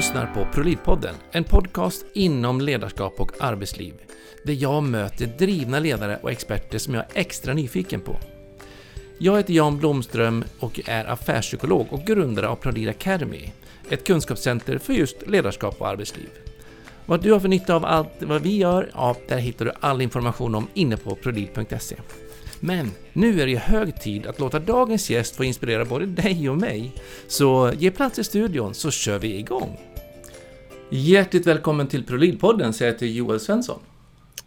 lyssnar på ProLid-podden, en podcast inom ledarskap och arbetsliv, där jag möter drivna ledare och experter som jag är extra nyfiken på. Jag heter Jan Blomström och är affärspsykolog och grundare av ProLid Academy, ett kunskapscenter för just ledarskap och arbetsliv. Vad du har för nytta av allt vad vi gör, ja, där hittar du all information om inne på prolid.se. Men nu är det hög tid att låta dagens gäst få inspirera både dig och mig. Så ge plats i studion så kör vi igång. Hjärtligt välkommen till ProLid-podden säger jag till Joel Svensson.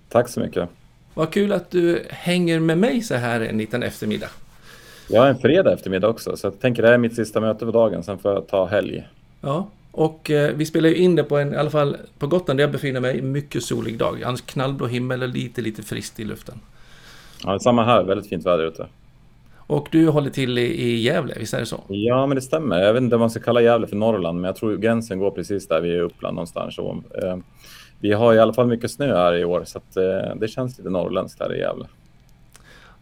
Tack så mycket. Vad kul att du hänger med mig så här en liten eftermiddag. Jag har en fredag eftermiddag också, så jag tänker det här är mitt sista möte för dagen, sen får jag ta helg. Ja, och eh, vi spelar ju in det på en, i alla fall på Gotland där jag befinner mig, mycket solig dag. Annars knallblå himmel och lite, lite friskt i luften. Ja, samma här, väldigt fint väder ute. Och du håller till i, i Gävle, visst är det så? Ja, men det stämmer. Jag vet inte om man ska kalla Gävle för Norrland, men jag tror gränsen går precis där vid Uppland någonstans. Så, eh, vi har i alla fall mycket snö här i år, så att, eh, det känns lite norrländskt här i Gävle.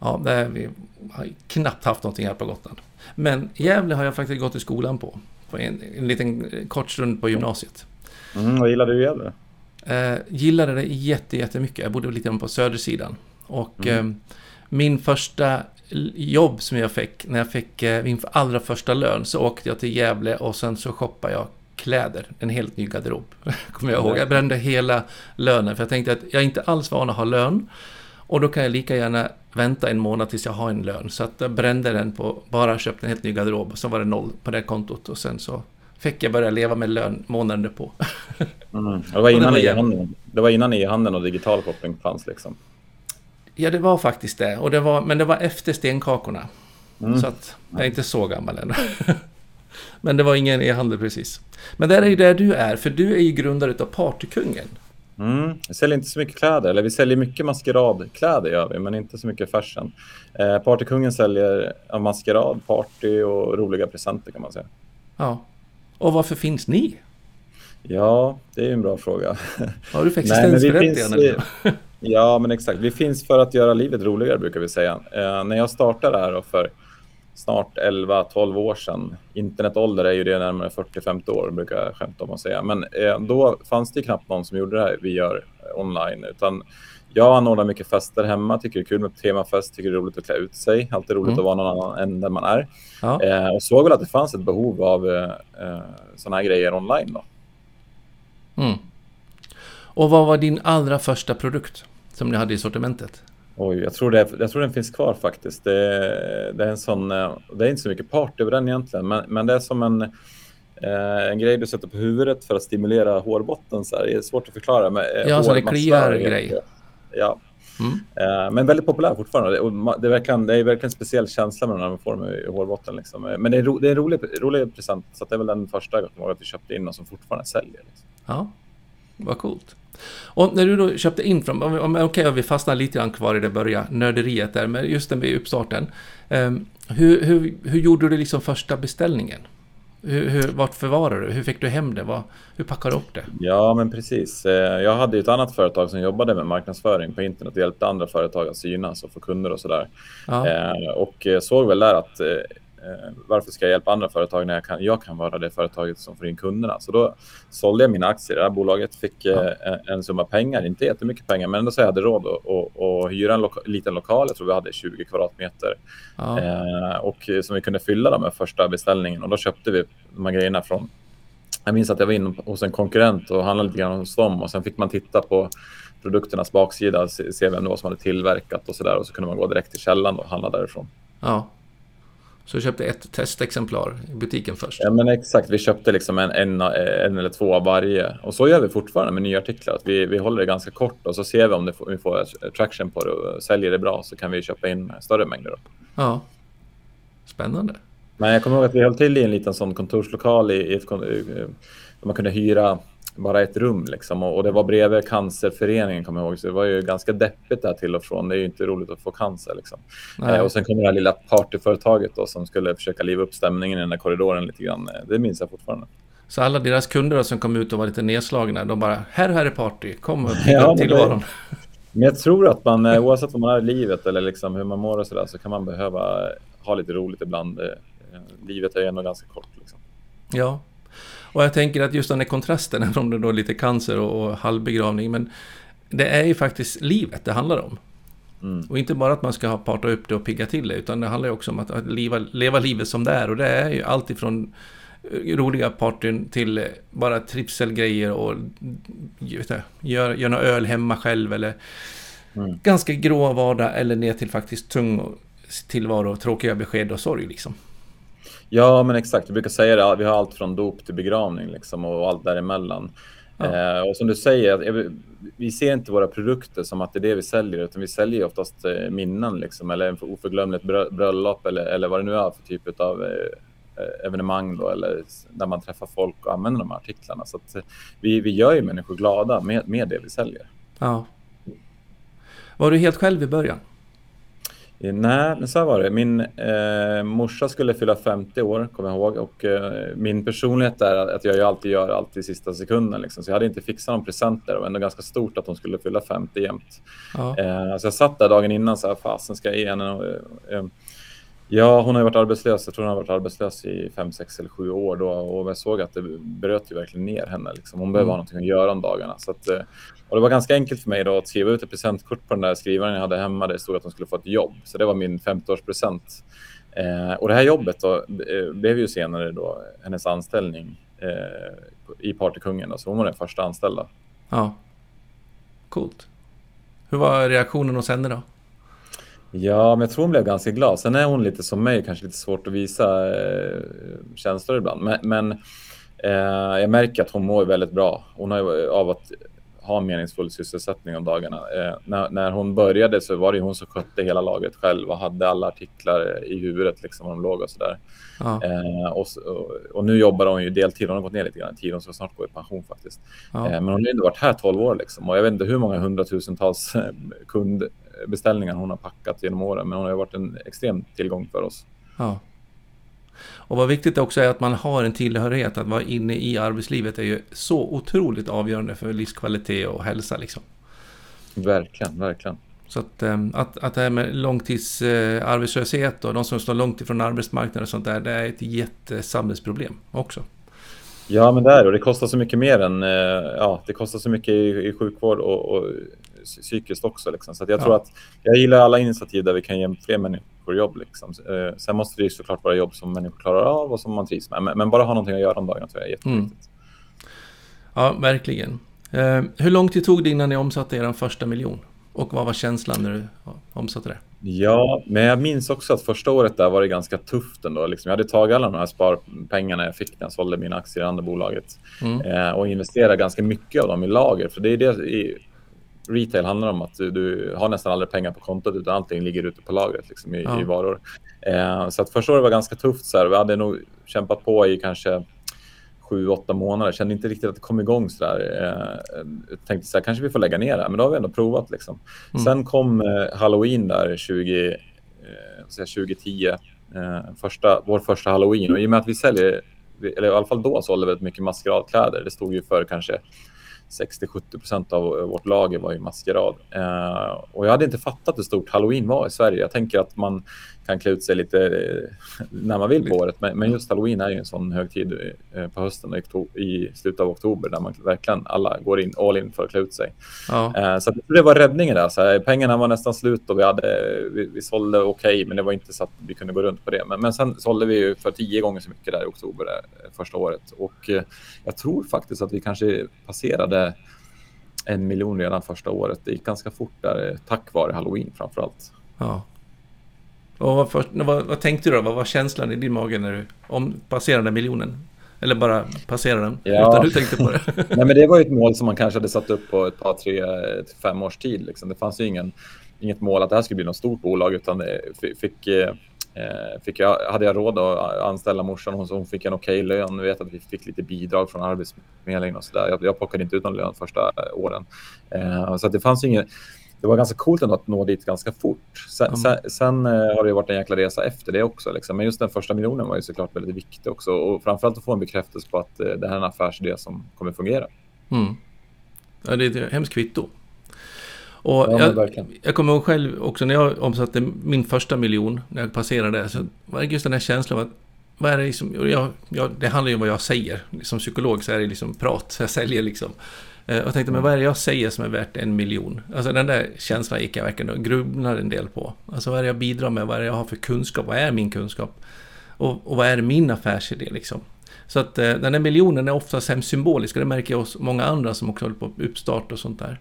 Ja, är, vi har knappt haft någonting här på Gotland. Men Gävle har jag faktiskt gått i skolan på. På en, en liten kort stund på gymnasiet. Mm, vad gillade du i Gävle? Eh, gillade det jätte, jättemycket. Jag bodde lite på södersidan. Och mm. eh, min första jobb som jag fick, när jag fick eh, min allra första lön, så åkte jag till Gävle och sen så shoppade jag kläder, en helt ny garderob. Kommer jag ihåg. Jag brände hela lönen för jag tänkte att jag är inte alls van att ha lön. Och då kan jag lika gärna vänta en månad tills jag har en lön. Så att jag brände den på, bara köpte en helt ny garderob och så var det noll på det kontot och sen så fick jag börja leva med lön månaden på. mm. det, var innan e-handeln, det var innan e-handeln och digital koppling fanns liksom. Ja, det var faktiskt det. Och det var, men det var efter stenkakorna. Mm. Så att jag är inte så gammal än. men det var ingen e-handel precis. Men där är ju där du är, för du är ju grundare av Partykungen. Mm. Vi säljer inte så mycket kläder, eller vi säljer mycket maskeradkläder gör vi, men inte så mycket fashion. Eh, Partykungen säljer maskerad, party och roliga presenter kan man säga. Ja. Och varför finns ni? Ja, det är en bra fråga. Har du för existensberättigande? Ja, men exakt. Vi finns för att göra livet roligare brukar vi säga. Eh, när jag startade här för snart 11-12 år sedan. Internetålder är ju det närmare 40-50 år brukar jag skämta om att säga. Men eh, då fanns det knappt någon som gjorde det här vi gör online. Utan jag anordnar mycket fester hemma, tycker det är kul med temafest, tycker det är roligt att klä ut sig. Alltid roligt mm. att vara någon annan än den man är. Ja. Eh, och såg väl att det fanns ett behov av eh, eh sådana här grejer online. Då. Mm. Och vad var din allra första produkt som ni hade i sortimentet? Oj, jag tror, det, jag tror den finns kvar faktiskt. Det, det är en sån, eh, det är inte så mycket party över den egentligen, men, men det är som en, eh, en grej du sätter på huvudet för att stimulera hårbotten. Så här. Det är svårt att förklara. Med, eh, ja, så det kliar grej. Ja. Mm. men väldigt populär fortfarande. det, är verkligen, det är verkligen en speciell känsla med när man får dem i hårbotten. Liksom. Men det är, ro, det är en rolig, rolig present, så det är väl den första att vi köpte in och som fortfarande säljer. Liksom. Ja, vad coolt. Och när du då köpte in från, okej okay, vi fastnar lite grann kvar i det börja nörderiet där, men just den vid uppstarten. Um, hur, hur, hur gjorde du liksom första beställningen? Hur, hur, vart förvarade du? Hur fick du hem det? Vad, hur packade du upp det? Ja, men precis. Eh, jag hade ett annat företag som jobbade med marknadsföring på internet och hjälpte andra företag att synas och få kunder och sådär. Ja. Eh, och såg väl där att Eh, varför ska jag hjälpa andra företag när jag kan, jag kan vara det företaget som får in kunderna? Så då sålde jag mina aktier i det här bolaget, fick ja. eh, en summa pengar, inte jättemycket pengar, men ändå så jag hade råd att, att, att hyra en loka, liten lokal. Jag tror vi hade 20 kvadratmeter ja. eh, och som vi kunde fylla med första beställningen och då köpte vi de här grejerna från jag minns att jag var inne hos en konkurrent och handlade lite grann hos dem och sen fick man titta på produkternas baksida, se, se vem det var som hade tillverkat och så där och så kunde man gå direkt till källan och handla därifrån. Ja. Så du köpte ett testexemplar i butiken först? Ja, men exakt. Vi köpte liksom en, en, en eller två av varje. Och så gör vi fortfarande med nya artiklar. Att vi, vi håller det ganska kort och så ser vi om det vi får traction på det och säljer det bra så kan vi köpa in större mängder. Då. Ja, spännande. Men jag kommer ihåg att vi höll till i en liten sån kontorslokal i, i ett, där man kunde hyra bara ett rum liksom. Och, och, det var bredvid cancerföreningen kommer jag ihåg. Så det var ju ganska deppigt där till och från. Det är ju inte roligt att få cancer liksom. Eh, och sen kom det här lilla partyföretaget då som skulle försöka liva upp stämningen i den där korridoren lite grann. Eh, det minns jag fortfarande. Så alla deras kunder som kom ut och var lite nedslagna, de bara här, här är party, kom och ja, tillvaron. Men jag tror att man, eh, oavsett vad man är i livet eller liksom hur man mår och sådär, så kan man behöva ha lite roligt ibland. Eh, livet är ju ändå ganska kort. Liksom. Ja, Och jag tänker att just den här kontrasten, även om det då är lite cancer och, och halvbegravning, men det är ju faktiskt livet det handlar om. Mm. Och inte bara att man ska parta upp det och pigga till det, utan det handlar ju också om att, att leva, leva livet som det är. Och det är ju allt ifrån eh, roliga partyn till bara trivselgrejer och göra gör några öl hemma själv eller mm. ganska grå vardag eller ner till faktiskt tung tillvaro, tråkiga besked och sorg liksom. Ja, men exakt. Vi brukar säga det, vi har allt från dop till begravning liksom, och allt däremellan. Ja. Eh, och som du säger, vi ser inte våra produkter som att det är det vi säljer, utan vi säljer oftast eh, minnen liksom, eller en oförglömligt bröllop eller, eller vad det nu är för typ av eh, evenemang då, eller där man träffar folk och använder de här artiklarna. Så vi, vi gör ju människor glada med, med det vi säljer. Ja. Var du helt själv i början? Eh, nej, men så var det. Min eh, morsa skulle fylla 50 år, kommer jag ihåg. Och eh, min personlighet är att jag alltid gör allt i sista sekunden. Liksom. Så jag hade inte fixat någon present där. Det var ändå ganska stort att hon skulle fylla 50 jämt. Ja. Eh, så jag satt där dagen innan så här, fasen ska jag ge henne? Ja, hon har varit arbetslös. Jag tror hon har varit arbetslös i fem, sex eller sju år då och jag såg att det bröt ju verkligen ner henne. Liksom. Hon behöver mm. ha någonting att göra om dagarna. Så att, eh, och det var ganska enkelt för mig då att skriva ut ett presentkort på den där skrivaren jag hade hemma. Det stod att hon skulle få ett jobb, så det var min 50-årspresent. Eh, och det här jobbet då, eh, blev ju senare då hennes anställning eh, i Partykungen. Då, så hon var den första anställda. Ja, coolt. Hur var reaktionen hos henne då? Ja, men jag tror hon blev ganska glad. Sen är hon lite som mig, kanske lite svårt att visa eh, känslor ibland. Men, men eh, jag märker att hon mår väldigt bra. Hon har av att ha en meningsfull sysselsättning om dagarna. Eh, när, när hon började så var det hon som skötte hela laget själv och hade alla artiklar i huvudet liksom, de låg och sådär. Ja. Eh, och, och, nu jobbar hon ju deltid. Hon har gått ner lite grann i tid. Hon ska snart gå i pension faktiskt. Ja. Eh, men hon har ändå varit här 12 år liksom. Och jag vet inte hur många hundratusentals kund beställningar hon har packat genom åren. Men hon har varit en extrem tillgång för oss. Ja. Och vad viktigt också är att man har en tillhörighet. Att vara inne i arbetslivet är ju så otroligt avgörande för livskvalitet och hälsa. Liksom. Verkligen, verkligen. Så att, eh, att, att det här med långtidsarbetslöshet och de som står långt ifrån arbetsmarknaden och sånt där, det är ett jättesamhällsproblem också. Ja, men det är och det kostar så mycket mer än, eh, ja, det kostar så mycket i, i sjukvård och, och psykiskt också. Liksom. Så jag tror att jag gillar alla initiativ där vi kan ge fler människor jobb. Liksom. Eh, sen måste det såklart vara jobb som människor klarar av och som man trivs med. Men, men bara ha någonting att göra om dagen tror jag är jätteviktigt. Mm. Ja, verkligen. Eh, hur lång tid tog det innan ni omsatte er första miljon? Och vad var känslan när du omsatte det? Ja, men jag minns också att första året där var det ganska tufft ändå. Liksom jag hade tagit alla de här sparpengarna jag fick när jag sålde mina aktier i andra bolaget mm. eh, och investerade ganska mycket av dem i lager. För det är det i retail handlar om att du, har nästan aldrig pengar på kontot utan allting ligger ute på lagret liksom, i, ja. i varor. Eh, så att första året var ganska tufft. Så här. Vi hade nog kämpat på i kanske sju, åtta månader. Kände inte riktigt att det kom igång så där. Eh, tänkte så här, kanske vi får lägga ner det, men då har vi ändå provat liksom. Mm. Sen kom eh, Halloween där 20, eh, 2010, eh, första, vår första Halloween och i och med att vi säljer, eller i alla fall då sålde väldigt mycket maskeradkläder. Det stod ju för kanske 60-70 procent av eh, vårt lager var ju maskerad. Eh, och jag hade inte fattat hur stort halloween var i Sverige. Jag tänker att man kan klä ut sig lite eh, när man vill på året. Men, men just halloween är ju en sån högtid eh, på hösten i slutet av oktober där man verkligen alla går in all in för att klä ut sig. Ja. Eh, så det var räddningen där. Så här, pengarna var nästan slut och vi, hade, vi, vi sålde okej, okay, men det var inte så att vi kunde gå runt på det. Men, men sen sålde vi ju för tio gånger så mycket där i oktober första året. Och jag tror faktiskt att vi kanske passerade en miljon redan första året. Det gick ganska fort där, tack vare halloween framför allt. Ja. Och vad, vad, vad, tänkte du då? Vad var känslan i din mage när du om, passerade miljonen? Eller bara passerade den ja. utan du tänkte på det? Nej, men det var ju ett mål som man kanske hade satt upp på ett par, tre, fem års tid. Liksom. Det fanns ju ingen, inget mål att det här skulle bli något stort bolag utan det fick, eh, fick jag, hade jag råd att anställa morsan. Hon, hon fick en okej okay lön. Jag vet att vi fick lite bidrag från Arbetsförmedlingen och så där. Jag, jag plockade inte ut någon lön första åren. Eh, så att det fanns inget det var ganska coolt ändå att nå dit ganska fort. Sen, mm. sen, sen uh, har det varit en jäkla resa efter det också. Liksom. Men just den första miljonen var ju såklart väldigt viktig också. Och framförallt att få en bekräftelse på att uh, det här är en affärsidé som kommer fungera. Mm. Ja, det är ett hemskt kvitto. Och ja, jag, jag kommer ihåg själv också när jag omsatte min första miljon, när jag passerade, så var det just den här känslan av att vad är det liksom, jag, jag, det handlar ju om vad jag säger. Som psykolog så är det liksom prat, jag säljer liksom. Eh, och tänkte, men vad är det jag säger som är värt en miljon? Alltså den där känslan gick jag verkligen och grubblade en del på. Alltså vad är det jag bidrar med? Vad är det jag har för kunskap? Vad är min kunskap? Och, och vad är min affärsidé liksom? Så att eh, den där miljonen är oftast hemskt symbolisk och det märker jag hos många andra som också håller på uppstart och sånt där.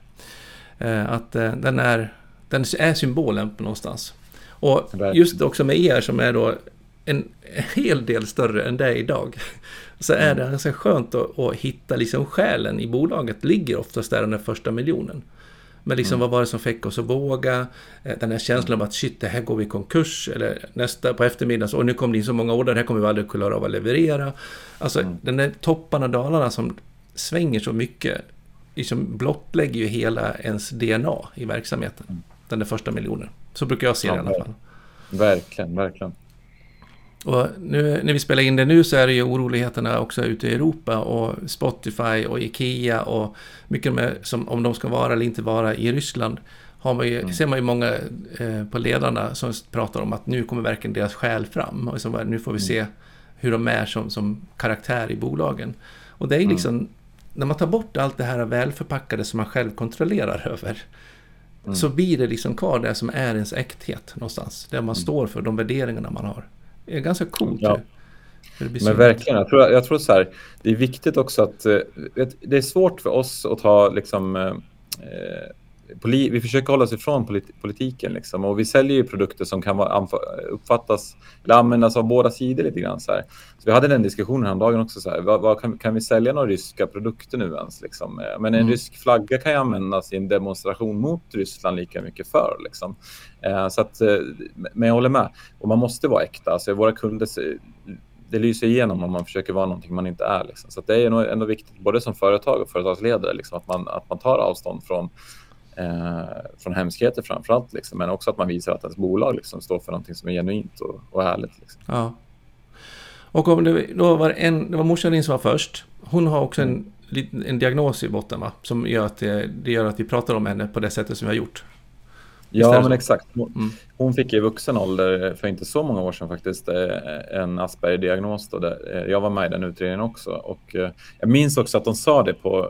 Eh, att eh, den, är, den är symbolen på någonstans. Och just också med er som är då en hel del större än det är idag. Så är det ganska skönt att, att hitta liksom själen i bolaget. ligger oftast där den första miljonen. Men liksom, mm. vad var det som fick oss att våga? Eh, den här känslan av att shit, det här går vi i konkurs. Eller nästa på eftermiddagen, och nu kommer det in så många order, det här kommer vi aldrig klara av att leverera. Alltså mm. den där topparna och dalarna som svänger så mycket, liksom blottlägger ju hela ens DNA i verksamheten. Mm. Den där första miljonen. Så brukar jag se ja, det i alla fall. Verkligen, verkligen. Och nu, när vi spelar in det nu så är det ju oroligheterna också ute i Europa och Spotify och Ikea och mycket med, som, om de ska vara eller inte vara i Ryssland har man ju, mm. ser man ju många eh, på ledarna som pratar om att nu kommer verkligen deras själ fram. Och så, nu får vi mm. se hur de är som, som karaktär i bolagen. Och det är mm. liksom, mm. när man tar bort allt det här välförpackade som man själv kontrollerar över, mm. så blir det liksom kvar det som är ens äkthet någonstans. Det man mm. står för, de värderingarna man har. Det är ganska coolt. Ja. Men verkligen, jag tror, jag tror så här, det är viktigt också att eh, det är svårt för oss att ta liksom eh vi försöker hålla oss ifrån polit politiken liksom, och vi säljer ju produkter som kan vara, uppfattas eller användas av båda sidor lite grann. Så, här. så vi hade den diskussionen häromdagen också. Så här, vad, vad, kan, kan, vi sälja några ryska produkter nu ens? Liksom? Eh, men en mm. rysk flagga kan ju användas i en demonstration mot Ryssland lika mycket för. Liksom. Eh, så att, eh, men jag håller med. Och man måste vara äkta. Alltså, våra kunder det lyser igenom om man försöker vara någonting man inte är. Liksom. Så det är nog ändå viktigt, både som företag och företagsledare, liksom, att, man, att man tar avstånd från eh, från hemskheter framför allt, liksom, men också att man visar att ens bolag liksom, står för någonting som är genuint och, och härligt. Liksom. Ja. Och om det, då var en, det var morsan din som var först. Hon har också en, en diagnos i botten va? Som gör att det, det gör att vi pratar om henne på det sättet som vi har gjort. Ja, men exakt. Hon, mm. fick i vuxen ålder, för inte så många år sedan faktiskt, eh, en Asperger-diagnos. Eh, jag var med i den utredningen också. Och eh, jag minns också att de sa det på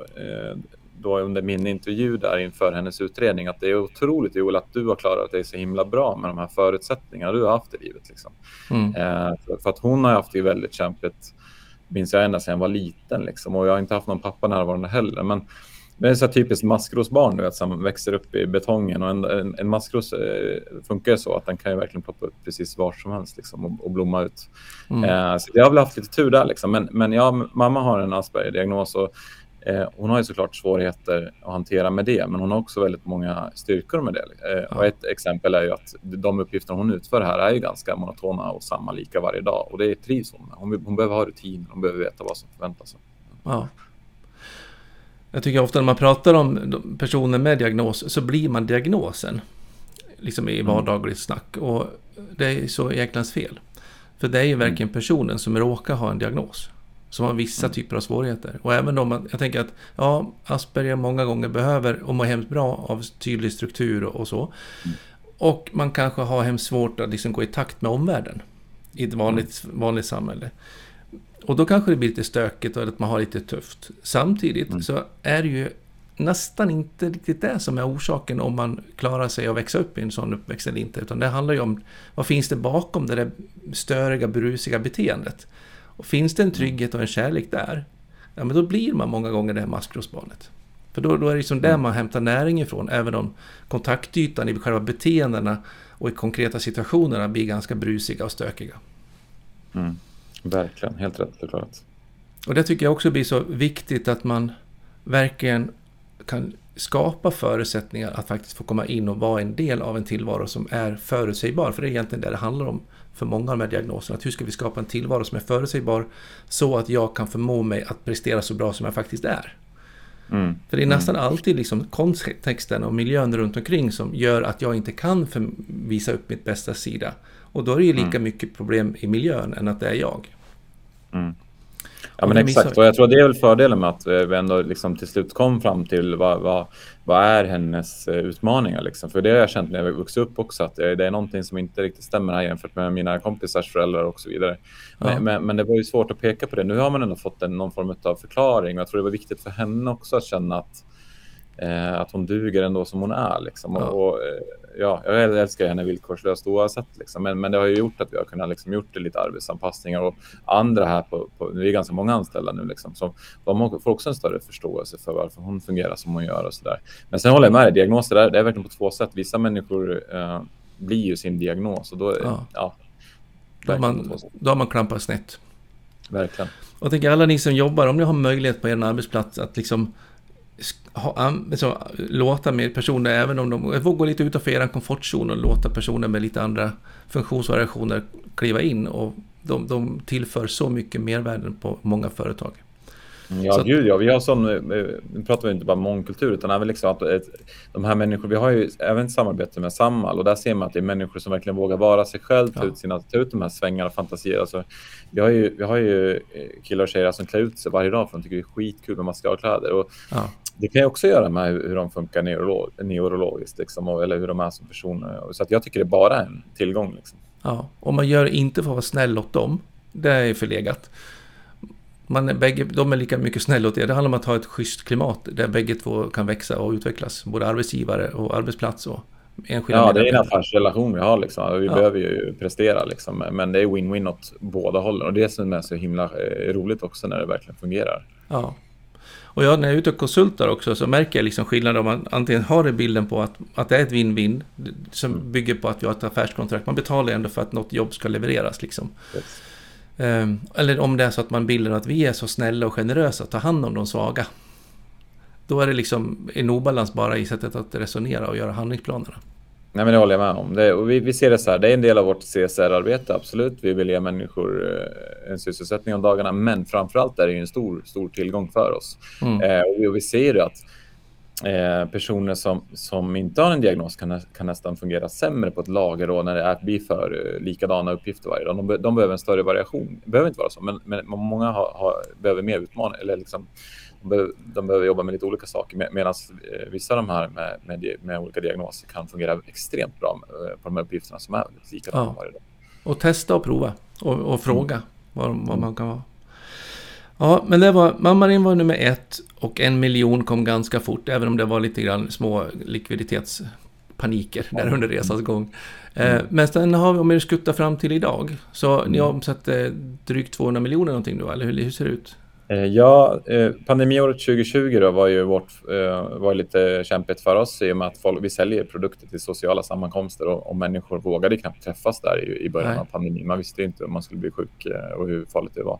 då under min intervju där inför hennes utredning att det är otroligt Joel att du har klarat dig så himla bra med de här förutsättningarna du har haft i livet. Liksom. Mm. Eh, för, för, att hon har haft det väldigt kämpigt, minns jag ända sedan jag var liten. Liksom. Och jag har inte haft någon pappa närvarande heller. Men det är så typiskt maskrosbarn du vet, som växer upp i betongen. Och en, en, en maskros eh, funkar så att den kan ju verkligen ploppa upp precis var som helst liksom, och, och blomma ut. Mm. Eh, så jag har väl haft lite tur där. Liksom. Men, men ja, mamma har en Asperger-diagnos och hon har ju såklart svårigheter att hantera med det, men hon har också väldigt många styrkor med det. Eh, ja. Och ett exempel är ju att de uppgifter hon utför här är ju ganska monotona och samma lika varje dag. Och det trivs hon med. Hon, hon behöver ha rutin, hon behöver veta vad som förväntas. Ja. Jag tycker ofta när man pratar om personer med diagnos så blir man diagnosen. Liksom i mm. vardagligt snack. Och det är så jäklans fel. För det är ju verkligen mm. personen som råkar ha en diagnos som har vissa mm. typer av svårigheter. Och även om jag tänker att ja, Asperger många gånger behöver och mår hemskt bra av tydlig struktur och, och så. Mm. Och man kanske har hemskt svårt att liksom gå i takt med omvärlden i ett vanligt, mm. vanligt samhälle. Och då kanske det blir lite stökigt och att man har lite tufft. Samtidigt mm. så är det ju nästan inte riktigt det som är orsaken om man klarar sig att växa upp i en sån uppväxt eller inte. Utan det handlar ju om vad finns det bakom det där störiga, brusiga beteendet. Och finns det en trygghet och en kärlek där, ja men då blir man många gånger det här maskrosbarnet. För då, då är det liksom där mm. man hämtar näring ifrån, även om kontaktytan i själva beteendena och i konkreta situationerna blir ganska brusiga och stökiga. Mm. Verkligen, helt rätt förklarat. Och det tycker jag också blir så viktigt att man verkligen kan skapa förutsättningar att faktiskt få komma in och vara en del av en tillvaro som är förutsägbar. För det är egentligen det det handlar om för många av de här diagnoserna. Att hur ska vi skapa en tillvaro som är förutsägbar så att jag kan förmå mig att prestera så bra som jag faktiskt är. Mm. För det är nästan mm. alltid liksom kontexten och miljön runt omkring som gör att jag inte kan visa upp mitt bästa sida. Och då är det ju lika mm. mycket problem i miljön än att det är jag. Ja, men exakt. Och jag tror det är väl fördelen med att vi ändå liksom till slut kom fram till vad, vad, vad är hennes eh, utmaningar. Liksom. För det har jag känt när jag vuxit upp också, att det är någonting som inte riktigt stämmer här jämfört med mina kompisars föräldrar och så vidare. Ja. Men, men, men, det var ju svårt att peka på det. Nu har man ändå fått en, någon form av förklaring och jag tror det var viktigt för henne också att känna att Eh, att hon duger ändå som hon är. Liksom. Ja. Och, eh, ja, jag älskar henne villkorslöst oavsett. Liksom. Men, men det har ju gjort att vi har kunnat liksom, gjort det lite arbetsanpassningar och andra här på, på vi är ganska många anställda nu liksom, så de får också en större förståelse för varför hon fungerar som hon gör och så där. Men sen håller jag med dig, diagnoser är, det är verkligen på två sätt. Vissa människor eh, blir ju sin diagnos och då, ja. ja då, har man, då har man klampat snett. Verkligen. Och jag tänker alla ni som jobbar, om ni har möjlighet på er arbetsplats att liksom ha, alltså, låta med personer, även om de får gå lite utanför er komfortzon och låta personer med lite andra funktionsvariationer kliva in. Och de, de tillför så mycket mervärden på många företag. Ja, så gud ja. Vi har sån, eh, nu pratar vi inte bara mångkultur utan även liksom att ett, de här människorna, vi har ju även samarbete med Samhall och där ser man att det är människor som verkligen vågar vara sig själv, ta, ut, sina, ta ut de här svängarna och fantasier. Alltså, vi, har ju, vi har ju eh, killar och tjejer som klär ut sig varje dag för de tycker det är skitkul med maskerkläder. Och ja. Det kan ju också göra med hur de funkar neurolog, neurologiskt liksom, eller hur de är som personer. Så jag tycker det är bara en tillgång. Liksom. Ja, och man gör inte för att vara snäll åt dem. Det är förlegat. Man är bägge, de är lika mycket snälla åt det. Det handlar om att ha ett schysst klimat där bägge två kan växa och utvecklas. Både arbetsgivare och arbetsplats och enskilda Ja, det är en affärsrelation vi har. Liksom. Vi ja. behöver ju prestera, liksom. men det är win-win åt båda hållen. Och det som är så himla eh, roligt också när det verkligen fungerar. Ja. Och jag, när jag är ute och konsultar också så märker jag liksom skillnad om man antingen har bilden på att, att det är ett win-win som bygger på att vi har ett affärskontrakt. Man betalar ändå för att något jobb ska levereras. Liksom. Yes. Um, eller om det är så att man bilden att vi är så snälla och generösa, tar hand om de svaga. Då är det liksom en obalans bara i sättet att resonera och göra handlingsplanerna. Nej, men det håller jag med om. Det, vi, vi ser det så här, det är en del av vårt CSR-arbete, absolut. Vi vill ge människor eh, en sysselsättning om dagarna, men framförallt är det en stor, stor tillgång för oss. Mm. Eh, och, vi, och vi ser att eh, personer som, som inte har en diagnos kan, kan nästan fungera sämre på ett lager då när det är, blir för eh, likadana uppgifter varje dag. De, de behöver en större variation. Det behöver inte vara så, men, men många har, har, behöver mer utmaning eller liksom de behöver jobba med lite olika saker med, medan eh, vissa av de här med, med, med, olika diagnoser kan fungera extremt bra eh, på de här uppgifterna som är likadana ja. varje dag. Och testa och prova och, och fråga mm. vad, vad man kan vara. Ja, men det var, Mammarin var nummer ett och en miljon kom ganska fort, även om det var lite grann små likviditetspaniker där under resans gång. Eh, mm. men sen har vi, om vi skuttar fram till idag, så mm. ni omsätter drygt 200 miljoner någonting då, eller hur, hur ser det ut? Eh, ja, eh, pandemiåret 2020 då var ju vårt, eh, var lite kämpigt för oss i och med att folk, vi säljer produkter till sociala sammankomster och, och människor vågade knappt träffas där i, i början Nej. av pandemin. Man visste inte om man skulle bli sjuk och hur farligt det var.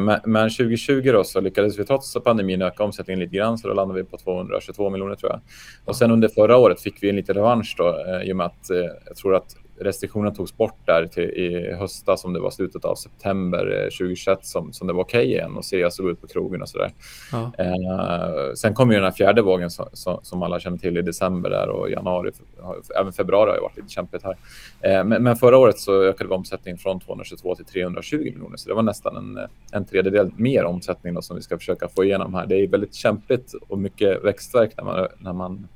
Men, men 2020 då så lyckades vi trots pandemin öka omsättningen lite grann så då landade vi på 222 miljoner tror jag. Och sen under förra året fick vi en liten revansch då i och med att jag tror att restriktionerna togs bort där till, i höstas, som det var slutet av september 2021, eh, som, som det var okej okay igen och se såg ut på krogen och sådär. Ja. Eh, sen kom ju den här fjärde vågen som, som, som, alla känner till i december där och januari, även februari har varit lite kämpigt här. Eh, men, men, förra året så ökade vi omsättningen från 222 till 320 miljoner, så det var nästan en, en tredjedel mer omsättning då, som vi ska försöka få igenom här. Det är väldigt kämpigt och mycket växtverk när man, när man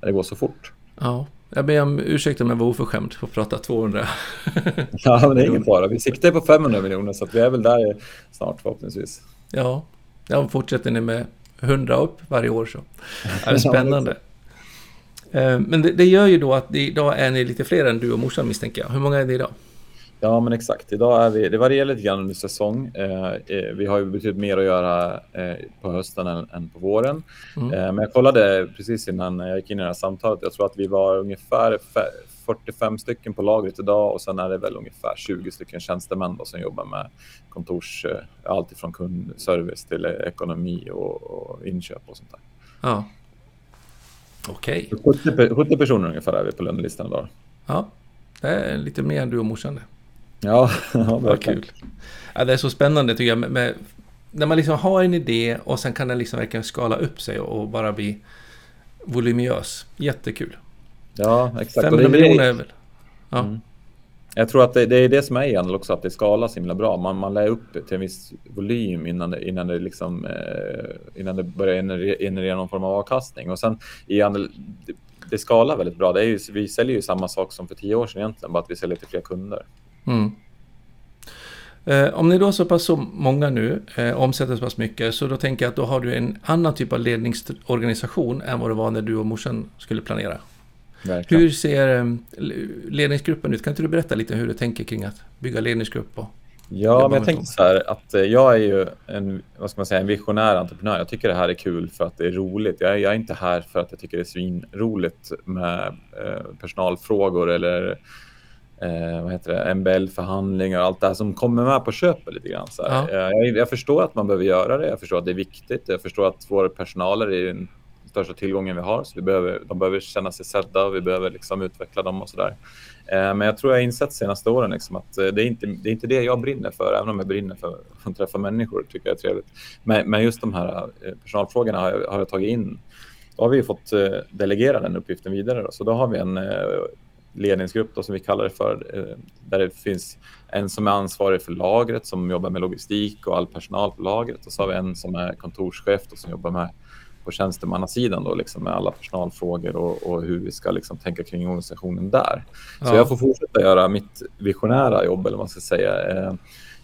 när det går så fort. Ja, jag ber om ursäkt om jag var oförskämd för att prata 200. ja, men det är ingen fara. Vi siktar på 500 miljoner så vi är väl där snart förhoppningsvis. Ja, ja fortsätter ni med 100 upp varje år så är det spännande. Eh, men det, det, gör ju då att idag är ni lite fler än du och morsan misstänker jag. Hur många är det idag? Ja, men exakt. Idag är vi, det varierar lite grann under säsong. Eh, eh, vi har ju betydligt mer att göra eh, på hösten än, än på våren. Mm. Eh, men jag kollade precis innan jag gick in i det här samtalet. Jag tror att vi var ungefär 45 stycken på lagret idag och sen är det väl ungefär 20 stycken tjänstemän då, som jobbar med kontors, eh, allt ifrån kundservice till ekonomi och, och inköp och sånt där. Ja. Okej. Okay. 70, 70 personer ungefär är vi på lönelistan idag. Ja, det är lite mer än du och morsan. Ja, ja vad kul. Ja, det är så spännande tycker jag. Med, med, när man liksom har en idé och sen kan den liksom verkligen skala upp sig och, och bara bli volymös. Jättekul. Ja, exakt. 500 miljoner är väl... Ja. Mm. Jag tror att det, det är det som är e också, att det skalas himla bra. Man, man lär upp till en viss volym innan det, innan det, liksom, eh, innan det börjar generera någon form av avkastning. Och sen e-handel, det, det skalar väldigt bra. Det är ju, vi säljer ju samma sak som för tio år sedan egentligen, bara att vi säljer till fler kunder. Mm. Eh, om ni då är så pass så många nu, eh, omsätter så pass mycket, så då tänker jag att då har du en annan typ av ledningsorganisation än vad det var när du och morsan skulle planera. Verkligen. Hur ser eh, ledningsgruppen ut? Kan inte du berätta lite hur du tänker kring att bygga ledningsgrupp? Och ja, men jag tänker så här att jag är ju en, vad ska man säga, en visionär entreprenör. Jag tycker det här är kul för att det är roligt. Jag är, jag är inte här för att jag tycker det är svinroligt med eh, personalfrågor eller eh, vad heter det, MBL-förhandlingar och allt det här som kommer med på köpet lite grann. Så ja. jag, jag, förstår att man behöver göra det. Jag förstår att det är viktigt. Jag förstår att vår personal är en största tillgången vi har. Så vi behöver, de behöver känna sig sedda och vi behöver liksom utveckla dem och sådär. Eh, men jag tror jag har insett senaste åren liksom att eh, det är, inte, det är inte det jag brinner för, även om jag brinner för att träffa människor, tycker jag är trevligt. Men, men just de här eh, personalfrågorna har jag, har jag tagit in. Då har vi fått delegera den uppgiften vidare. Då. Så då har vi en ledningsgrupp då, som vi kallar det för, där det finns en som är ansvarig för lagret som jobbar med logistik och all personal på lagret och så har vi en som är kontorschef då, som jobbar med på tjänstemannasidan då, liksom, med alla personalfrågor och, och hur vi ska liksom, tänka kring organisationen där. Ja. Så jag får fortsätta göra mitt visionära jobb, eller vad man ska säga.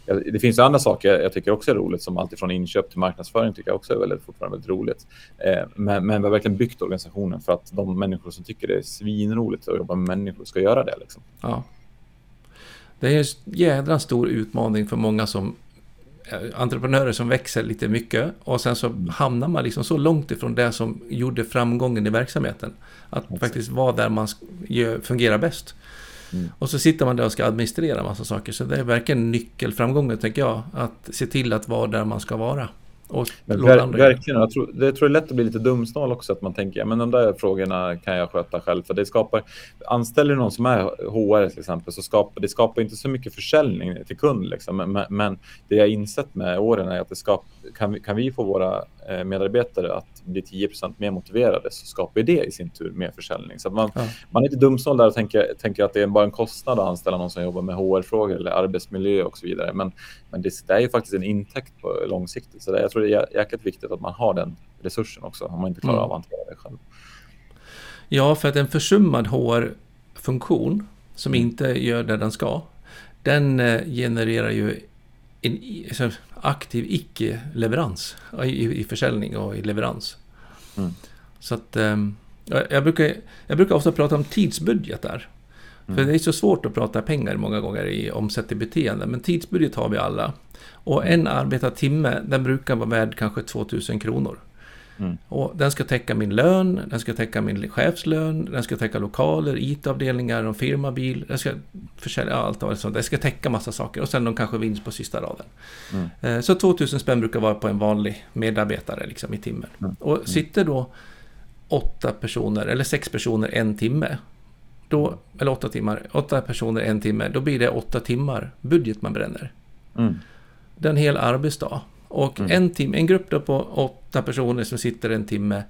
Det finns andra saker jag tycker också är roligt, som alltifrån inköp till marknadsföring tycker jag också är väldigt, fortfarande väldigt roligt. Eh, men, men vi har verkligen byggt organisationen för att de människor som tycker det är svinroligt att jobba med människor ska göra det. Liksom. Ja. Det är en jädra stor utmaning för många som Eh, entreprenörer som växer lite mycket och sen så hamnar man liksom så långt ifrån det som gjorde framgången i verksamheten. Att faktiskt vara där man fungerar bäst. Mm. Och så sitter man där och ska administrera massa saker. Så det är verkligen nyckelframgången, tänker jag. Att se till att vara där man ska vara. Och men ver verkligen, jag tror, det tror det är lätt att bli lite dumsnål också, att man tänker ja, men de där frågorna kan jag sköta själv. För det skapar, anställer någon som är HR till exempel, så skapar det skapar inte så mycket försäljning till kund. Liksom. Men, men, det jag insett med åren är att det skap, kan, vi, kan vi få våra medarbetare att bli 10% mer motiverade så skapar det i sin tur mer försäljning. Så man, ja. man är inte dumsnål där och tänker, tänker att det är bara en kostnad att anställa någon som jobbar med HR-frågor eller arbetsmiljö och så vidare. Men, men det, det är ju faktiskt en intäkt på långsiktigt. Så det, jag tror det är jäkligt viktigt att man har den resursen också om man inte klarar mm. av att hantera det själv. Ja, för att en försummad HR-funktion som mm. inte gör det den ska, den eh, genererar ju en aktiv icke-leverans i, i försäljning och i leverans. Mm. Så att ehm, jag, brukar, jag brukar ofta prata om tidsbudgetar. Mm. För det är så svårt att prata pengar många gånger i omsätt i beteende. Men tidsbudget har vi alla. Och en arbetad timme, den brukar vara värd kanske 2000 kronor. Mm. Och den ska täcka min lön, den ska täcka min chefslön, den ska täcka lokaler, IT-avdelningar, en firmabil, den ska försälja allt och sånt. Den ska täcka massa saker och sen de kanske vinst på sista raden. Mm. Eh, så 2000 spänn brukar vara på en vanlig medarbetare liksom, i timmen. Mm. Och mm. sitter då åtta personer, eller sex personer en timme, då, eller åtta timmar, åtta personer en timme, då blir det åtta timmar budget man bränner. Mm. Det är en hel arbetsdag. Och mm. en, timme, en grupp då på åtta personer som sitter en timme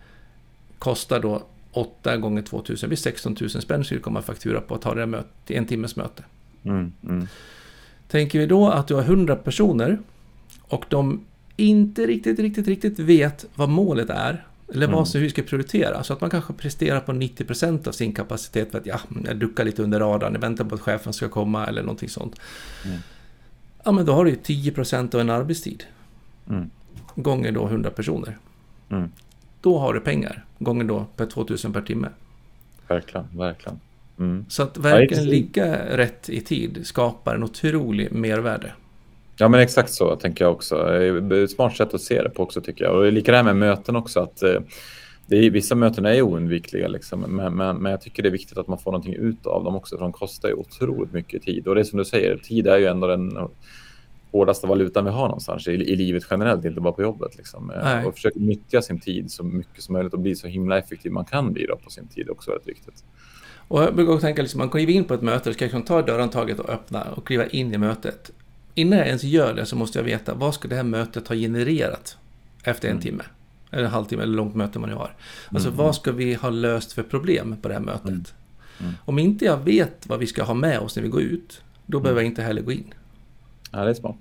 kostar då 8 gånger 2000, det blir 16 000 spänn skulle komma faktura på att ta det möte, en timmes möte. Mm. Mm. Tänker vi då att du har 100 personer och de inte riktigt, riktigt, riktigt vet vad målet är eller vad, mm. hur ska prioritera? Så att man kanske presterar på 90% av sin kapacitet för att ja, jag duckar lite under radarn, jag väntar på att chefen ska komma eller någonting sånt. Mm. Ja, men då har du ju 10% av en arbetstid. Mm. Gånger då 100 personer. Mm. Då har du pengar. Gånger då per 2000 per timme. Verkligen, verkligen. Mm. Så att verkligen ja, ligga rätt i tid skapar en otrolig mervärde. Ja, men exakt så tänker jag också. Smart sätt att se det på också tycker jag. Och lika det här med möten också. att eh, det är, Vissa möten är oundvikliga, liksom, men, men, men jag tycker det är viktigt att man får någonting ut av dem också. För de kostar ju otroligt mycket tid. Och det är som du säger, tid är ju ändå den hårdaste valutan vi har någonstans i, i livet generellt, inte bara på jobbet. Liksom. Och försöka nyttja sin tid så mycket som möjligt och bli så himla effektiv man kan bli på sin tid också väldigt viktigt. Och jag brukar tänka, liksom, man kliver in på ett möte, ska liksom ta dörrhandtaget och öppna och kliva in i mötet. Innan jag ens gör det så måste jag veta, vad ska det här mötet ha genererat efter en mm. timme? Eller en halvtimme, eller långt möte man nu har. Alltså mm. vad ska vi ha löst för problem på det här mötet? Mm. Mm. Om inte jag vet vad vi ska ha med oss när vi går ut, då behöver jag inte heller gå in. Ja, det är smart.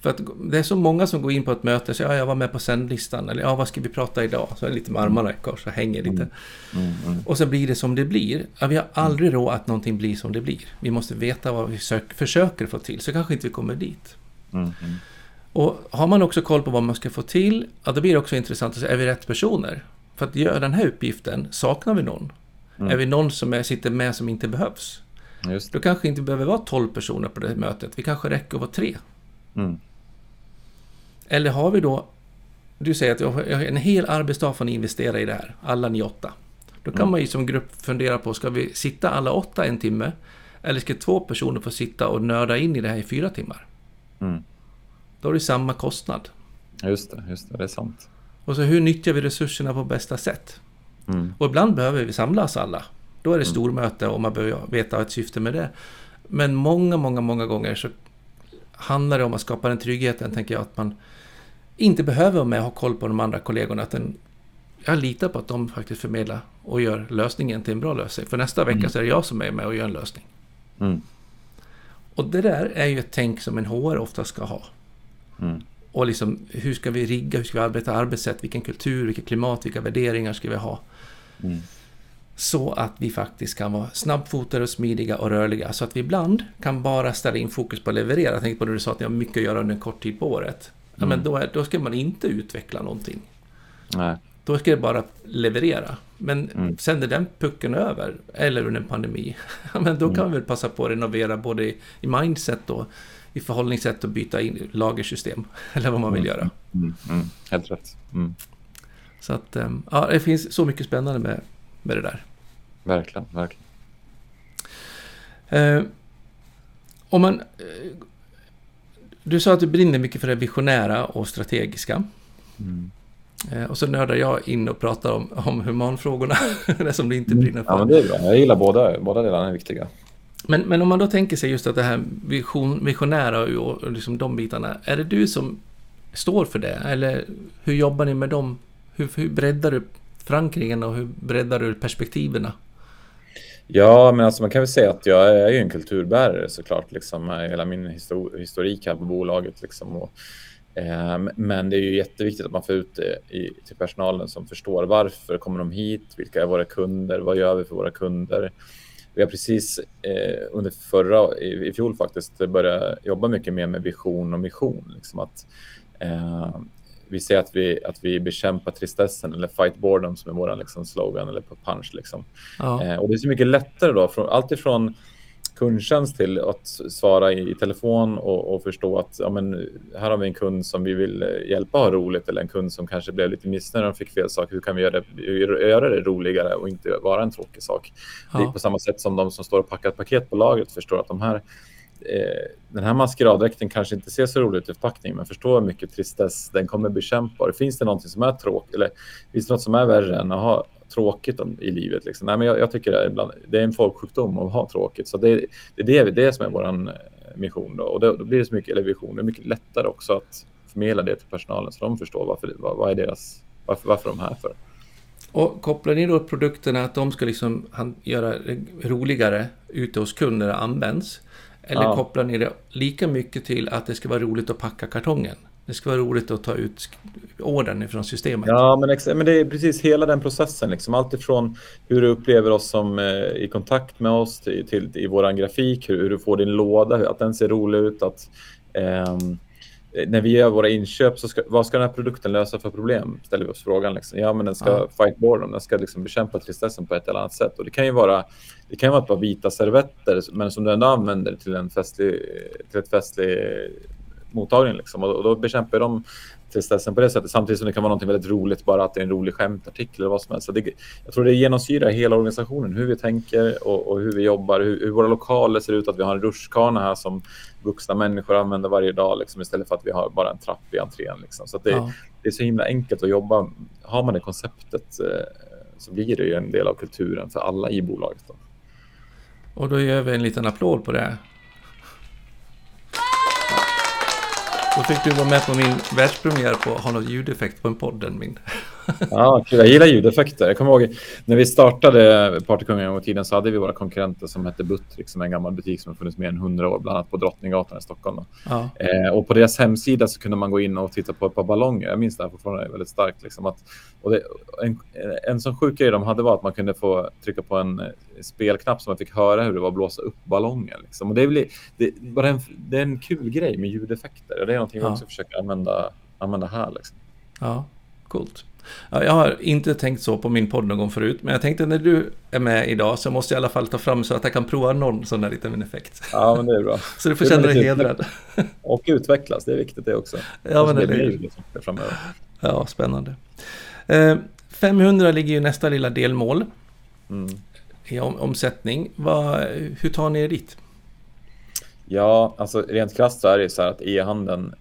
För att det är så många som går in på ett möte och säger ja, jag var med på sändlistan eller ja, vad ska vi prata idag? Så är det lite med armarna i kors och hänger lite. Mm. Mm, och så blir det som det blir. Ja, vi har aldrig råd att någonting blir som det blir. Vi måste veta vad vi söker, försöker få till, så kanske inte vi kommer dit. Och har man också koll på vad man ska få till, ja, då blir det också intressant att se, är vi rätt personer? För att göra den här uppgiften, saknar vi någon? Mm. Är vi någon som är, sitter med som inte behövs? Just. Då kanske inte behöver vara 12 personer på det mötet. Vi kanske räcker att vara tre. Mm. Eller har vi då... Du säger att jag har en hel arbetsdag får ni investera i det här. Alla ni åtta. Då kan mm. man ju som grupp fundera på, ska vi sitta alla åtta en timme? Eller ska två personer få sitta och nörda in i det här i fyra timmar? Mm. Då har du samma kostnad. Just det, just det, det är sant. Och så hur nyttjar vi resurserna på bästa sätt? Mm. Och ibland behöver vi samlas alla. Då är det mm. stormöte och man behöver veta ett syfte med det. Men många, många, många gånger så handlar det om att skapa den tryggheten, tänker jag, att man inte behöver vara med och ha koll på de andra kollegorna. Att den, jag litar på att de faktiskt förmedlar och gör lösningen till en bra lösning. För nästa vecka mm. så är det jag som är med och gör en lösning. Mm. Och det där är ju ett tänk som en HR ofta ska ha. Mm. Och liksom, hur ska vi rigga, hur ska vi arbeta arbetssätt, vilken kultur, vilket klimat, vilka värderingar ska vi ha? Mm. Så att vi faktiskt kan vara snabbfotade, och smidiga och rörliga. Så att vi ibland kan bara ställa in fokus på att leverera. Jag tänkte på det du sa att ni har mycket att göra under en kort tid på året. Ja, men mm. då, är, då ska man inte utveckla någonting. Nej. Då ska det bara leverera. Men mm. sen är den pucken över, eller under en pandemi, men då kan mm. vi väl passa på att renovera både i, i mindset och i förhållningssätt och byta in lagersystem. Eller vad man vill mm. göra. Mm. Mm. Helt rätt. Så att, ehm, ja, det finns så mycket spännande med, med det där. Verkligen, verkligen. Eh, om man eh, du sa att du brinner mycket för det visionära och strategiska. Mm. Eh, och så nördar jag in och pratar om, om humanfrågorna, det som du inte brinner för. Ja, men det är bra. Jag gillar båda, båda delarna är viktiga. Men, men om man då tänker sig just att det här vision, visionära och liksom de bitarna, är det du som står för det? Eller hur jobbar ni med dem? Hur, hur breddar du förankringen och hur breddar du perspektiven? Ja, men alltså man kan väl säga att jag är ju en kulturbärare såklart, liksom, eh, hela min histor historik här på bolaget. Liksom, och, eh, men det är ju jätteviktigt att man får ut det i, till personalen som förstår varför kommer de hit, vilka är våra kunder, vad gör vi för våra kunder? Vi har precis eh, under förra, i, i fjol faktiskt, börjat jobba mycket mer med vision och mission. Liksom att, eh, vi säger att vi, att vi bekämpar tristessen eller fight boredom som är vår liksom, slogan eller på punch. Liksom. Ja. Eh, och det är så mycket lättare då, från, allt ifrån kundtjänst till att svara i, i telefon och, och, förstå att ja, men, här har vi en kund som vi vill eh, hjälpa ha roligt eller en kund som kanske blev lite missnöjd och fick fel sak. Hur kan vi göra det, göra det roligare och inte vara en tråkig sak? Ja. Det är på samma sätt som de som står och packar ett paket på lagret förstår att de här Eh, den här maskeraddräkten kanske inte ser så roligt ut i förpackningen, men förstå hur mycket tristess den kommer bekämpa. Finns det någonting som är tråkigt eller finns det något som är värre än att ha tråkigt i livet? Liksom? Nej, men jag, jag tycker det är, ibland, det är en folksjukdom att ha tråkigt, så det, det är det, det som är vår eh, mission. Då. Och då, då, blir det så mycket, eller vision, det är mycket lättare också att förmedla det till personalen så de förstår varför, vad, vad är deras, varför, varför de är här för. Och kopplar ni då produkterna att de ska liksom göra roligare ute hos kunder används? Eller ja. kopplar ni det lika mycket till att det ska vara roligt att packa kartongen? Det ska vara roligt att ta ut ordern från systemet. Ja, men, men det är precis hela den processen. Liksom. Allt ifrån hur du upplever oss som eh, i kontakt med oss till, till i vår grafik, hur, hur, du får din låda, att den ser rolig ut. Att, eh, när vi gör våra inköp, så ska, vad ska den här produkten lösa för problem? Ställer vi oss frågan. Liksom. Ja, men den ska ja. fight boredom, den ska liksom bekämpa tristessen på ett eller annat sätt. Och det kan ju vara, det kan vara ett par vita servetter, men som du ändå använder till, en festlig, till ett festlig mottagning. Liksom. Och, och då bekämpar de tristessen på det sättet, samtidigt som det kan vara något väldigt roligt, bara att det är en rolig skämtartikel eller vad som helst. Så det, jag tror det genomsyrar hela organisationen, hur vi tänker och, och hur vi jobbar, hur, hur, våra lokaler ser ut, att vi har en rutschkana här som vuxna människor använder varje dag, liksom, istället för att vi har bara en trapp i entrén. Liksom. Så det, ja. det, är så himla enkelt att jobba. Har man det konceptet eh, så blir det ju en del av kulturen för alla i bolaget. Då. Och då gör vi en liten applåd på det. Då fick du vara med på min världspremiär på att ha någon ljudeffekt på en podd min. ja, kul. Jag gillar ljudeffekter. Jag kommer ihåg när vi startade Partykungen en gång i tiden så hade vi våra konkurrenter som hette Buttrick som är en gammal butik som har funnits mer än 100 år, bland annat på Drottninggatan i Stockholm. Ja. Eh, och på deras hemsida så kunde man gå in och titta på ett par ballonger. Jag minns det här fortfarande väldigt starkt. Liksom, att, och det, en, en sån sjuk grej de hade var att man kunde få trycka på en spelknapp så man fick höra hur det var att blåsa upp ballongen. Liksom. Och det, är, det, bara en, det är en kul grej med ljudeffekter och det är någonting ja. vi också försöker använda, använda här. Liksom. Ja, coolt. Ja, jag har inte tänkt så på min podd någon gång förut, men jag tänkte när du är med idag så måste jag i alla fall ta fram så att jag kan prova någon sån där liten effekt. Ja, men det är bra. så du får känna dig hedrad. Och utvecklas, det är viktigt det också. Ja, men det, det är det. Framöver. Ja, spännande. Eh, 500 ligger ju nästa lilla delmål. Mm i omsättning. Vad, hur tar ni er dit? Ja, alltså rent krasst så är det så här att e-handeln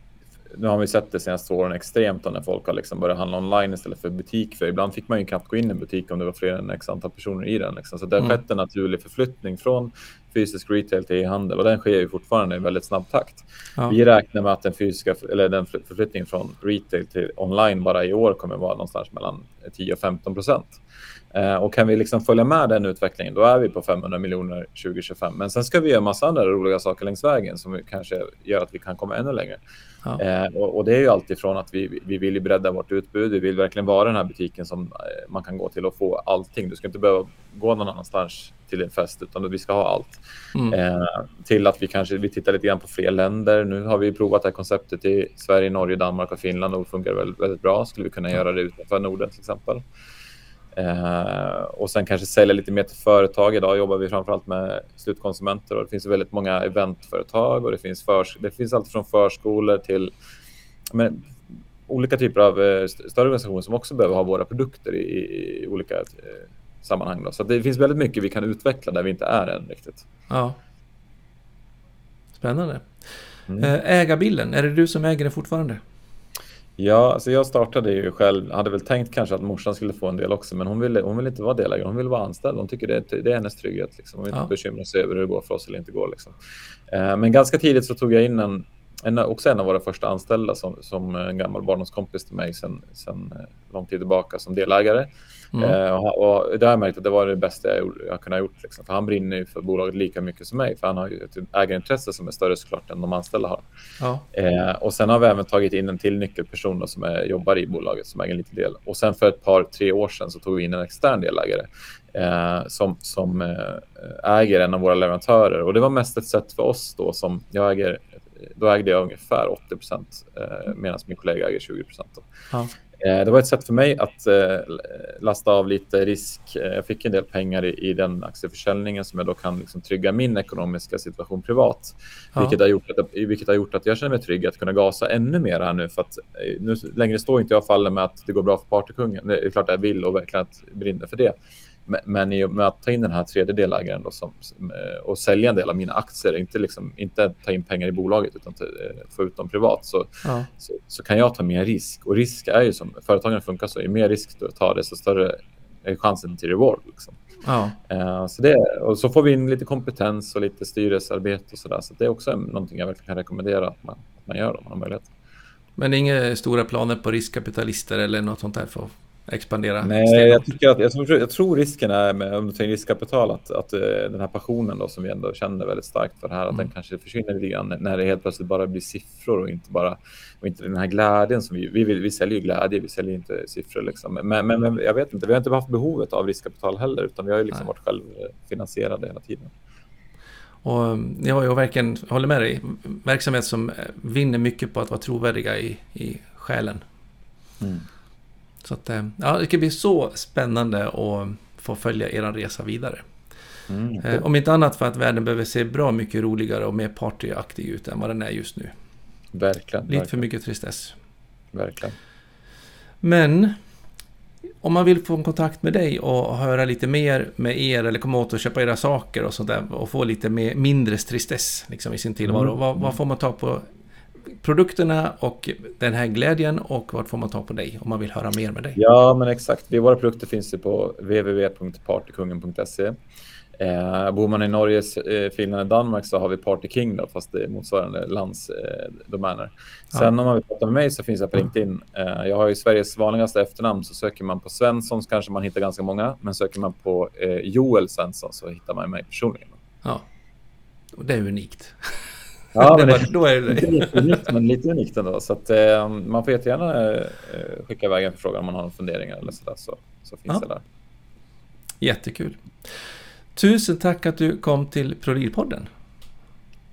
nu har vi sett det senaste åren extremt när folk har liksom börjat handla online istället för butik. För ibland fick man ju knappt gå in i en butik om det var fler än x antal personer i den. Liksom. Så det har mm. skett en naturlig förflyttning från fysisk retail till e-handel och den sker ju fortfarande i väldigt snabb takt. Ja. Vi räknar med att den fysiska eller den förflyttningen från retail till online bara i år kommer vara någonstans mellan 10 och 15 procent. Eh, och kan vi liksom följa med den utvecklingen, då är vi på 500 miljoner 2025. Men sen ska vi göra massa andra roliga saker längs vägen som kanske gör att vi kan komma ännu längre. Ja. Eh, och, och, det är ju alltifrån att vi, vi vill bredda vårt utbud. Vi vill verkligen vara den här butiken som eh, man kan gå till och få allting. Du ska inte behöva gå någon annanstans till en fest, utan vi ska ha allt. Mm. Eh, till att vi kanske vi tittar lite grann på fler länder. Nu har vi provat det här konceptet i Sverige, Norge, Danmark och Finland och det funkar väldigt, väldigt bra. Skulle vi kunna göra det utanför Norden till exempel? Eh, och sen kanske sälja lite mer till företag. Idag jobbar vi framförallt med slutkonsumenter och det finns väldigt många eventföretag och det finns, förs det finns allt från förskolor till men, olika typer av eh, större organisationer som också behöver ha våra produkter i, i olika eh, sammanhang. Då. Så det finns väldigt mycket vi kan utveckla där vi inte är än riktigt. Ja. Spännande. Mm. Eh, ägarbilden, är det du som äger den fortfarande? Ja, alltså jag startade ju själv, hade väl tänkt kanske att morsan skulle få en del också, men hon ville, hon vill inte vara delägare, hon vill vara anställd. Hon tycker det, det är hennes trygghet. Liksom. Hon vill ja. inte bekymra sig över hur det går för oss eller inte går. Liksom. Eh, men ganska tidigt så tog jag in en, en, också en av våra första anställda som, som en gammal barndomskompis till mig sedan eh, lång tid tillbaka som delägare. Mm. Eh, och, och där har jag märkt att det var det bästa jag, gjort, jag kunnat gjort. Liksom. För han brinner ju för bolaget lika mycket som mig. För han har ju ett ägarintresse som är större såklart än de anställda har. Ja. Eh, och sen har vi även tagit in en till nyckelperson som är, jobbar i bolaget som äger en liten del. Och sen för ett par, tre år sedan så tog vi in en extern delägare eh, som, som eh, äger en av våra leverantörer. Och det var mest ett sätt för oss då som jag äger då ägde jag ungefär 80 procent eh, medan min kollega äger 20 procent. Ja. Eh, det var ett sätt för mig att eh, lasta av lite risk. Eh, jag fick en del pengar i, den aktieförsäljningen som jag då kan liksom trygga min ekonomiska situation privat. Ja. Vilket, har gjort att, vilket har gjort att jag känner mig trygg att kunna gasa ännu mer här nu. För att nu längre står inte jag fallen med att det går bra för partykungen. Det är klart jag vill och verkligen att brinner för det. Men i och med att ta in den här tredje delägaren då som, och sälja en del av mina aktier, inte, liksom, inte ta in pengar i bolaget utan ta, få ut dem privat, så, ja. så, så, kan jag ta mer risk. Och risk är ju som företagen funkar så, ju mer risk du tar, desto större är chansen till reward. Liksom. Ja. Uh, så, det, och så får vi in lite kompetens och lite styrelsearbete och så där. Så det är också någonting jag verkligen kan rekommendera att man, att man gör om man har möjlighet. Men inga stora planer på riskkapitalister eller något sånt där för expandera? Nej, jag, tycker att, jag, tror, jag tror risken är med om du tar riskkapital att, att uh, den här passionen då, som vi ändå känner väldigt starkt för det här, mm. att den mm. kanske försvinner lite grann när det helt plötsligt bara blir siffror och inte bara och inte den här glädjen som vi, vi, vi, vi säljer ju glädje, vi säljer inte siffror liksom. Men, men, men, jag vet inte, vi har inte haft behovet av riskkapital heller, utan vi har ju liksom varit självfinansierade hela tiden. Och jag, jag verkligen håller med dig. Verksamhet som vinner mycket på att vara trovärdiga i, i själen. Mm. Så att, eh, ja, det ska bli så spännande att få följa er resa vidare. Mm. Eh, om inte annat för att världen behöver se bra mycket roligare och mer partyaktig ut än vad den är just nu. Verkligen. Lite verkligen. för mycket tristess. Verkligen. Men om man vill få en kontakt med dig och höra lite mer med er eller komma åt och köpa era saker och sånt där och få lite mer, mindre tristess liksom, i sin tillvaro. Mm. Vad, vad, får man ta på produkterna och den här glädjen och vart får man ta på dig om man vill höra mer med dig? Ja, men exakt. Våra produkter finns ju på www.partykungen.se Eh, bor man i Norge, eh, Finland och Danmark så har vi Party King då, fast det är motsvarande landsdomäner. Eh, Sen ja. om man vill prata med mig så finns jag på LinkedIn. Eh, jag har ju Sveriges vanligaste efternamn så söker man på Svensson så kanske man hittar ganska många. Men söker man på eh, Joel Svensson så hittar man mig personligen. Ja, och det är unikt. Ja, men det, då är det lite unikt, men lite unikt ändå. Så att, eh, man får jättegärna eh, skicka iväg en förfrågan om man har några funderingar eller så där, så, så finns ja. det där. Jättekul. Tusen tack att du kom till ProLid-podden.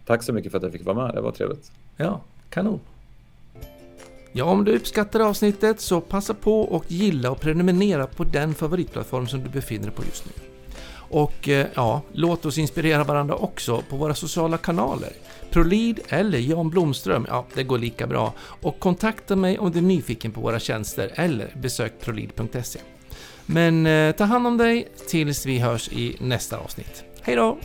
Tack så mycket för att jag fick vara med. Det var trevligt. Ja, kanon. Ja, om du uppskattar avsnittet så passa på och gilla och prenumerera på den favoritplattform som du befinner dig på just nu. Och eh, ja, låt oss inspirera varandra också på våra sociala kanaler. Prolid eller Jan Blomström, ja det går lika bra. Och kontakta mig om du är nyfiken på våra tjänster eller besök prolid.se. Men eh, ta hand om dig tills vi hörs i nästa avsnitt. Hej då!